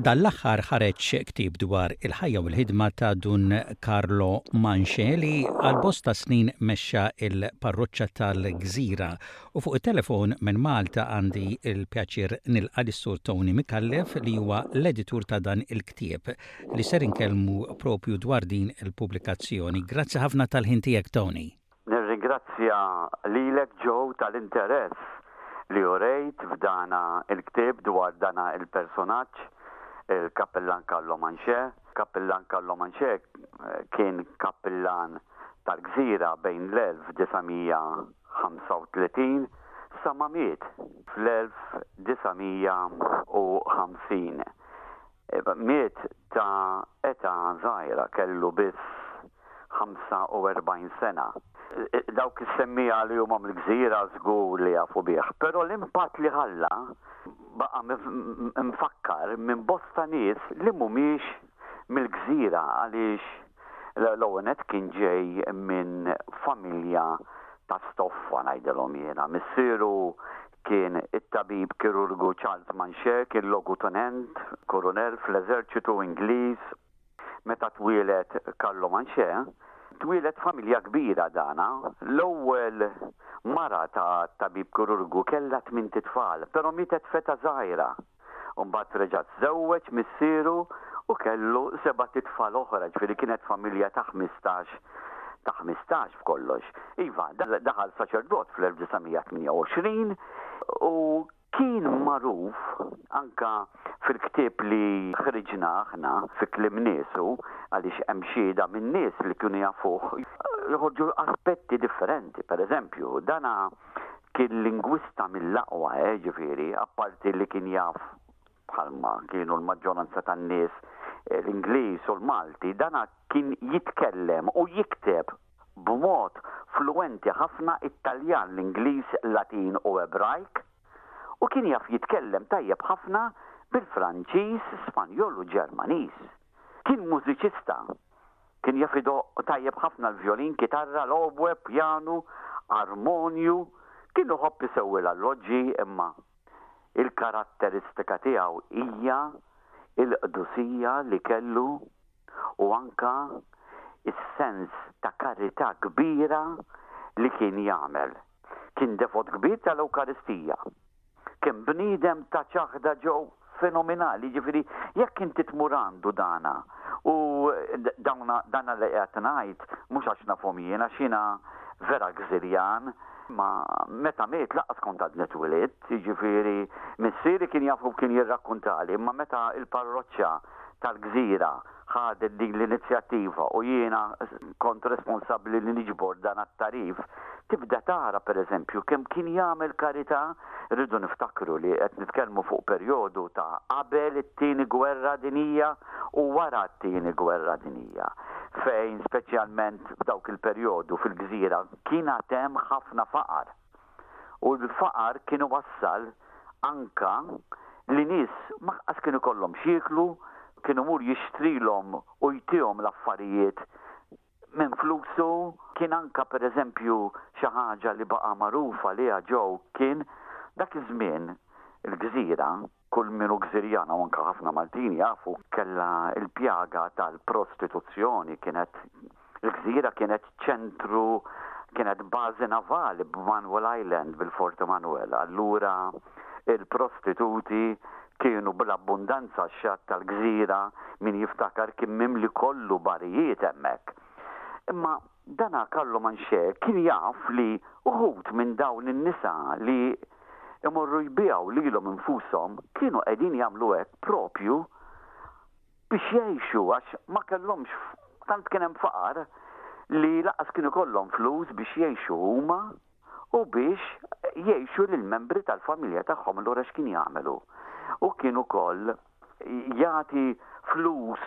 Dan l-aħħar ħareġ ktieb dwar il-ħajja u l-ħidma ta' Dun Carlo Manxè li għal bosta snin mexxa il-parroċċa tal-Gżira U fuq it-telefon minn Malta għandi l-pjaċir nilqa' lis-Sur Tony Micallef li huwa l-editur ta' dan il-ktieb li ser inkellmu propju dwar din il-pubblikazzjoni. Grazzi ħafna tal-ħin tiegħek Tony. Nirringrazzja lilek Joe tal-interess li urejt f'dana l-ktieb dwar dana l-persunaġġ, il-Kappillan Carlo Manché. Kappillan Carlo Manché kien kappillan tal-gżira bejn l-1900 35 sa ma miet fl-1950. Miet ta' età żgħira, kellu biss 45 sena. Dawk is-semmiegħa li huma mill-gżira żgur li jafu bih, però l-impatt li ħalla baqa' mfakkar minn bosta nies li mhumiex mill-gżira għaliex l-ewwel nett kien ġej minn familja ta' stoffa ngħidilhom jiena. Missieru kien it-tabib kirurgu Charles Manchè, kien logutonent, kurunell fl-eżerċitu Ingliż. Meta twieled Carlo Manchè, twieled familja kbira dana. L-ewwel mara ta' tabib kirurgu kellha tmint itfal, però mietet f'età żgħira. u mbagħad reġa' tżewweġ missieru u kellu sebat itfal oħra, ġifieri kienet familja ta' ħmistax ta' ħmistax b'kollox. Iva, daħal saċerdot fl-1928 u kien magħruf anka fil-ktieb li ħriġna aħna fi kliem niesu għaliex hemm xhieda minn nies li kienu jafuh joħorġu aspetti differenti. Per eżempju, dana Kien lingwista mill-aqwa, eh, ġifieri, apparti li kien jaf, bħalma kienu l-maġġoranza tan-nies, l-Ingliż u l-Malti, dana kien jitkellem u jikteb b'mod fluwenti ħafna t-Taljan, l-Ingliż, Latin u Ebrajk, u kien jaf jitkellem tajjeb ħafna bil-Franċiż, Spanjol u Ġermaniż. Kien mużiċista. Kien jaf idoqq tajjeb ħafna l-vjolin, kitarra, l-oboe, pjanu, armonju. Kien iħobb isewwi l-alloġġi imma il-karatteristika tiegħu hija l-qdusija li kellu u anke s-sens ta' karità kbira li kien jagħmel. Kien devot kbir tal-Ewkaristija. Kien bniedem ta' ċaħda ġo fenomenali, jiġifieri jekk inti tmur għandu dana u dawna dana li qed ngħid mhux għax nafhom jien għax jiena vera gżirjan, imma meta miet lanqas kont għadni twilidt, jiġifieri missieri kien jaf u kien jirrakkuntali, imma meta l-parroċċa tal-gżira, ħadet din l-inizjattiva u jiena kont responsabbli li niġbor dan għat-tagħrif, tibda tara pereżempju kemm kien jagħmel karità, rridu niftakru li qed nitkellmu fuq perjodu ta' qabel it-Tieni Gwerra Dinjija u wara t-Tieni Gwerra Dinjija, fejn speċjalment f'dawk il-perjodu fil-gżira kien għad hemm ħafna faqar. U l-faqar kien iwassal anke li nies m'aqqas kien ikollhom x'jieklu, kien imur jixtrilhom u jtihom l-affarijiet minn flusu. Kien anke pereżempju xi ħaġa li baqa' magħruf għaliha ġew kien dak iż-żmien il-gżira Kull min hu Gżirjana u anke ħafna Maltin jafu kellha l-pjaga tal-prostituzzjoni kienet il-gżira kienet ċentru kienet bażi navali b'Manuel Island bil-Forti Manuel. Allura il-prostituti kienu bl-abbundanza x-xatt tal-gżira min jiftakar kien mimli kollu barijiet hemmhekk. Imma Dana Carlo Manché kien jaf li uħud minn dawn in-nisa li imorru jbiegħu lilhom infushom kienu qegħdin jagħmlu hekk proprju biex jgħixu għax ma kellhomx tant kien hemm faqar li lanqas kien ikollhom flus biex jgħixu huma u biex jgħixu lill-membri tal-familja tagħhom allura x'kien jagħmel hu? Hu kien ukoll jagħti flus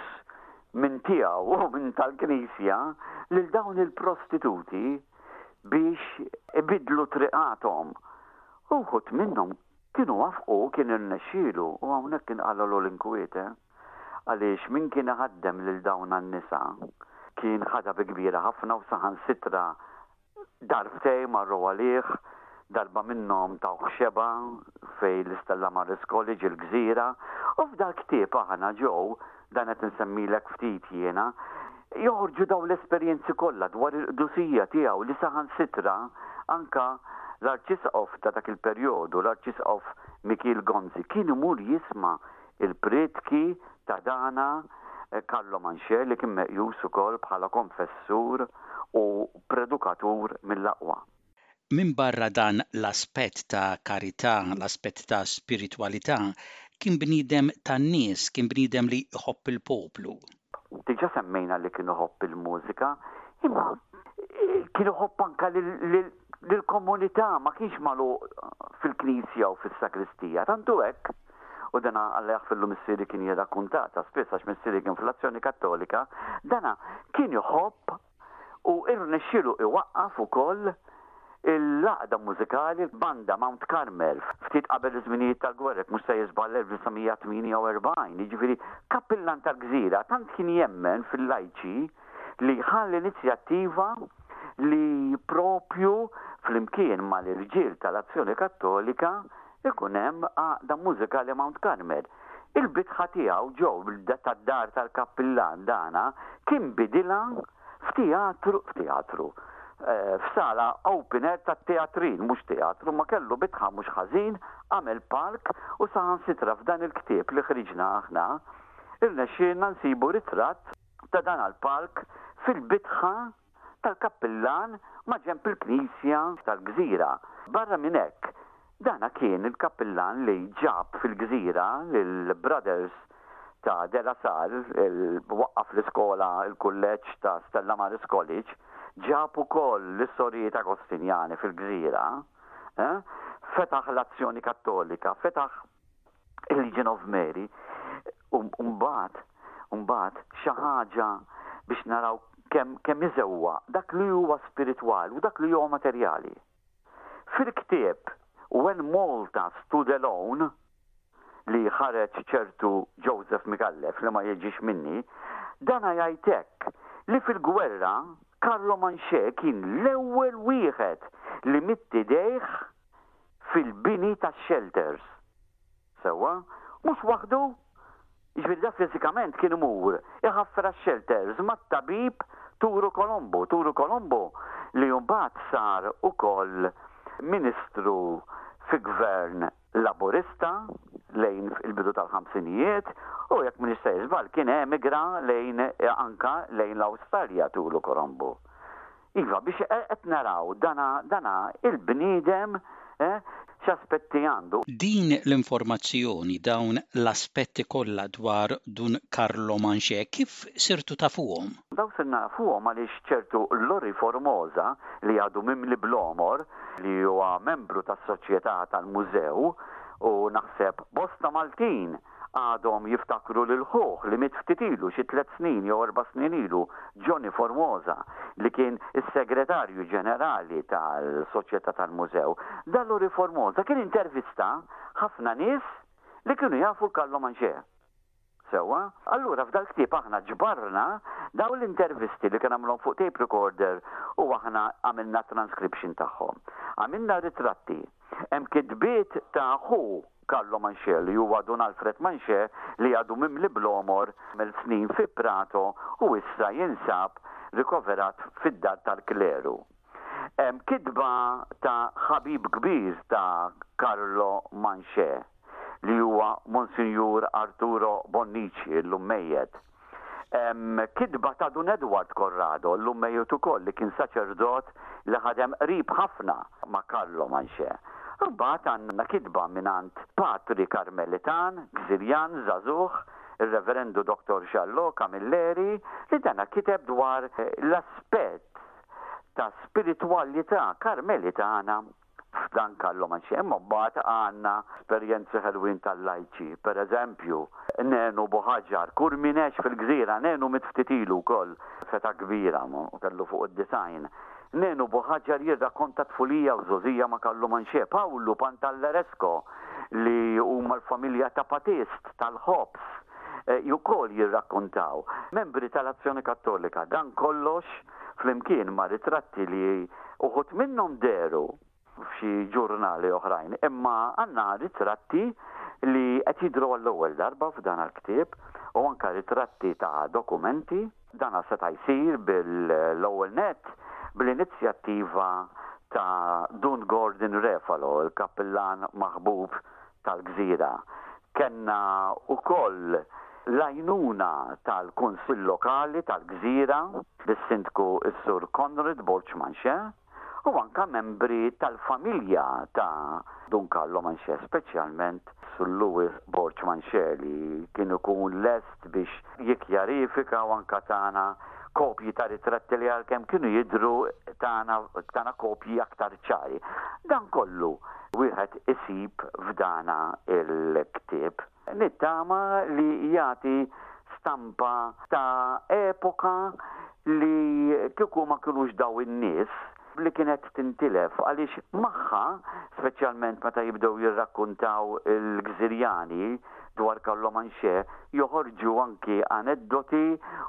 minn tiegħu u minn tal-Knisja lil dawn il-prostituti biex ibidlu triqathom. Uħud minnhom kienu wafqu u kien irnexxielu u hawnhekk inqalgħulu l-inkwiet, eh? Għaliex min kien iħaddem lil dawn għan-nisa kien ħadha bi kbira ħafna u saħansitra Darbtejn marru għalih, darba minnhom tawh xebgħa fejn l-istella Mariscoli ġie l-gżira, u f'dal-ktieb aħna, Joe, dan qed insemmilek ftit jiena, joħorġu dawn l-esperjenzi kollha dwar il-qdusija tiegħu li saħansitra anke l-Arċisqof ta' dak il-perjodu, l-Arċisqof Mikiel Gonzi, kien imur jisma' Il-prietki ta' Dana, Carlo Manché li kien meqjus ukoll bħala konfessur u predukatur mill-aqwa. Minbarra dan l-aspett ta' karità, l-aspett ta' spiritwalità, kien bniedem tan-nies, kien bniedem li jħobb il-poplu. Diġà semmejna li kien iħobb il-mużika, imma kien iħobb anke lill-komunità, ma kienx magħluq fil-knisja u fis-sagristija. Tantu hekk, u dana Alla jaħfirlu missieri kien jirrakkuntata spiss għax missieri kien fl-Azzjoni Kattolika, dana kien iħobb u irnexxielu iwaqqaf ukoll l-għaqda mużikali l-Banda Mount Carmel ftit qabel iż-żminijiet tal-gwerra, jekk mhux se jiżball 1948. Jiġifieri, kappillan tal-gżira tant kien jemmen fil-lajċi li ħa l-inizjattiva li proprju flimkien mal-irġiel tal-Azzjoni Kattolika, ikun hemm Għaqda Mużikali Mount Carmel. Il-bitħa tiegħu ġo tad-dar tal-kappillan tagħna kien bidilha f'tijatru, f'tijatru, f'sala open air tat-tijatrin, mhux tijatru, imma kellu bitħa mhux ħażin, għamel palk u saħansitra f'dan il-ktieb li ħriġna aħna rnexxielna nsibu ritratt ta' dan għall-palk fil-bitħa tal-kappillan maġenb il-knisja tal-gżira. Barra minn hekk, dan kien il-kappillan li ġab fil-gżira lill-Brothers ta' De La Salle, waqqaf l-iskola, il-kulleġġ ta' Stella Maris College, ġab ukoll lis-sorijiet Agostinjani fil-gżira, fetaħ l-Azzjoni Kattolika, fetaħ il-Legion of Mary, u mbagħad mbagħad xi ħaġa biex naraw kemm kemm iżewwa dak li huwa spiritwali u dak li huwa materjali. Fil-ktieb When Malta Stood Alone li ħareġ ċertu Joseph Micallef li ma jiġix minni, dana jgħid hekk li fil-gwerra Karlo Manxè kien l-ewwel wieħed li mitti dejh fil-bini tax-xelters. Sewwa, mhux waħdu? Jiġifieri dak fiżikament kien imur iħaffer għax-xelters mat-tabib Turu Colombo, Turu Colombo li mbagħad sar ukoll Ministru fi Gvern Laburista lejn il-bidu tal-ħamsinijiet u jekk m'iniex sejjer żball kien emigra lejn anke lejn l-Awstralja Turu Colombo. Iva, biex qed naraw dana, dana il-bniedem, eh, x'aspetti għandu. Din l-informazzjoni, dawn l-aspetti kollha dwar Dun Carlo Manché, kif sirtu tafuhom? Dawn sirna nafuhom għaliex ċertu Lori Formosa, li għadu mimli bl-għomor, li huwa membru tas-Soċjetà tal-Mużew, u naħseb bosta Maltin, għadhom jiftakru lil ħuh li miet ftit ilu, xi tliet snin jew erba' snin ilu, Johnny Formosa, li kien is-Segretarju Ġenerali tal-Soċjetà tal-Mużew. Dall'Uri Formosa kien intervista ħafna nies li kienu jafu l-Carlo Manché. Sewwa? Allura f'dal-ktieb aħna ġbarna dawn l-intervisti li kien għamilhom fuq tape recorder u aħna għamilna transcription tagħhom. Għamilna ritratti. Hemm kitbiet ta' ħuh. Carlo Manché, li huwa Dun Alfred Manché li għadu mimli bl-għomor mill-snin fi Prato u issa jinsab rikoverat fid-dar tal-kleru. Hemm kitba ta' ħabib kbir ta' Carlo Manché, li huwa Monsinjur Arturo Bonnici, illum mejjet. Hemm kitba ta' Dun Edward Corrado, llum mejjut ukoll, li kien saċerdot li ħadem qrib ħafna ma' Carlo Manché. Imbagħad għandna kitba mingħand patri Karmelitan, Gżirjan, żagħżugħ, ir-Reverendu Dottor Jallo Camilleri, li dana kiteb dwar l-aspett ta' spiritwalità Karmelitana f'dan Carlo Mancini. Imma mbagħad għandna esperjenzi ħelwin tal-lajċi. Per eżempju, Nenu Buħaġar, Kurminex fil-Gżira, Nenu miet ftit ilu wkoll f'età kbira, kellu fuq id-90. Nenu Buħaġar jirrakkonta tfulija u żgħożija ma' Carlo Mancini. Pawlu Pantalleresco li huma l-familja ta' Patist, tal-ħobż, wkoll jirrakkontaw. Membri tal-Azzjoni Kattolika. Dan kollox flimkien ma' ritratti li uħud minnhom dehru f'xi ġurnali oħrajn, imma għandna ritratti li qed jidhru għall-ewwel darba f'dan il-ktieb u anke ritratti ta' dokumenti. Dan seta' jsir bil-ewwel nett bl-inizjattiva ta' Dun Gordon Refalo, il-kappillan maħbub tal-gżira. Kellna wkoll l-għajnuna tal-Kunsill Lokali tal-gżira bis-Sindku s-Sur Konrad Borg Manche u anke membri tal-familja ta' Dun Karlo Manche, speċjalment s-Sur Louis Borg Manche li kien ikun lest biex jikkjarifika u anke tana kopji ta' ritratti li għalkemm kienu jidhru tana tana kopji aktar ċari. Dan kollu wieħed isib f'dana l-ktieb. Nittama li jagħti stampa ta' epoka li kieku ma kinux daw in-nies, li kienet tintilef għaliex magħha, speċjalment meta jibdew jirrakkuntaw il-Gżirjani dwar Carlo Manché, joħorġu anki aneddoti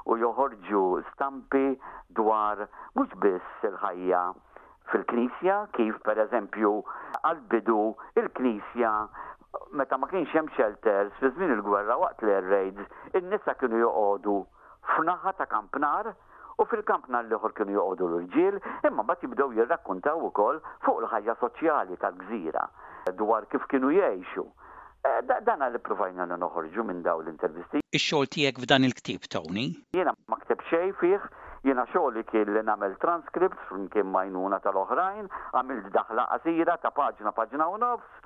u joħorġu stampi dwar mhux biss il-ħajja fil-knisja, kif pereżempju għall-bidu il-knisja meta ma kienx hemm shelters fi żmien il-gwerra waqt l-air raids, in-nisa kienu joqogħdu f'naħa ta' kampnar u fil-kampnar l-ieħor kienu joqogħdu l-irġiel, imma mbagħad jibdew jirrakkuntaw ukoll fuq il-ħajja soċjali tal-gżira, dwar kif kienu jgħixu. Dana li ppruvajna li noħorġu minn dawn l-intervisti. Ix-xogħol tiegħek f'dan il-ktieb, Tony? Jiena ma ktibt xejn fih. Jiena xogħli kien li nagħmel transcripts flimkien m'għajnuna tal-oħrajn. Għamilt daħla qasira ta' paġna, paġna u nofs,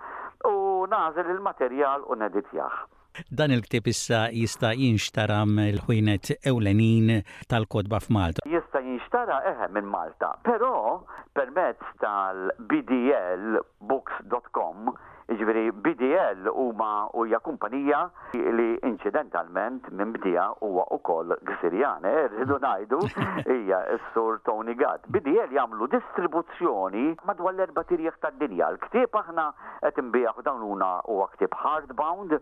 u nagħżel il-materjal u neditjah. Dan il-ktieb issa jista' jinxtara mill-ħwienet ewlenin tal-kotba f'Malta. Jista' jinxtara, eħe, minn Malta, però permezz tal-BDL Books dot com, jiġifieri BDL huma hija kumpanija li inċidentalment min bdiha huwa wkoll Gsirjan, eħe, rridu ngħidu, hija s-Sur Tony Gatt. BDL jagħmlu distribuzzjoni madwar l-erbat irjieħ tad-dinja. L-ktieb aħna qed inbigħ f'dawn huna huwa ktieb hardbound,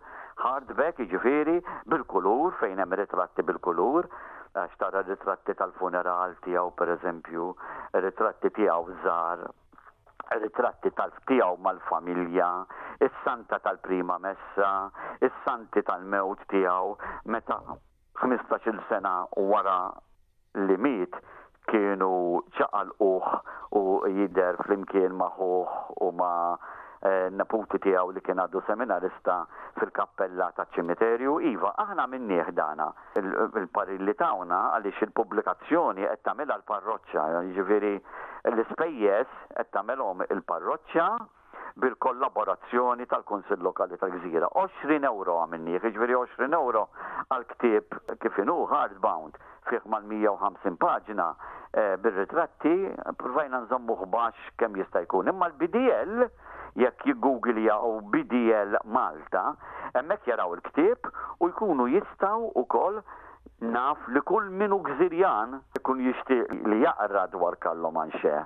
hardback jiġifieri, bil-kulur fejn hemm ritratti bil-kulur, għax tara ritratti tal-funeral tiegħu pereżempju, ritratti tiegħu żgħar, ritratti tal tiegħu mal-familja, is-Santa tal-Prima Messa, is-Santi tal-mewt tiegħu, meta Ħmistax-il sena wara li miet, kienu ċaqalquh u jidher flimkien ma' ħuh u ma' neputi tiegħu li kien għadu seminarista fil-kappella taċ-ċimiterju. Iva, aħna għamilnieh dan, il-parir li tawna, għaliex il-pubblikazzjoni qed tagħmilha l-parroċċa, jiġifieri l-ispejjeż qed tagħmelhom il-parroċċa, bil-kollaborazzjoni tal-Kunsill Lokali tal-Gżira. 20 ewro għamilni jekk, jiġifieri 20 ewro għal ktieb kif inhu hard bound fih mal-150 paġna eh, bir-ritratti, provajna nżommuh baxx kemm jista' jkun. Imma l-BDL jekk jiggugiljaw BDL Malta, hemmhekk jaraw il-ktieb u jkunu jistgħu wkoll naf li kull minu gżirjan ikun jixtieq li jaqra dwar Kallo Manxe.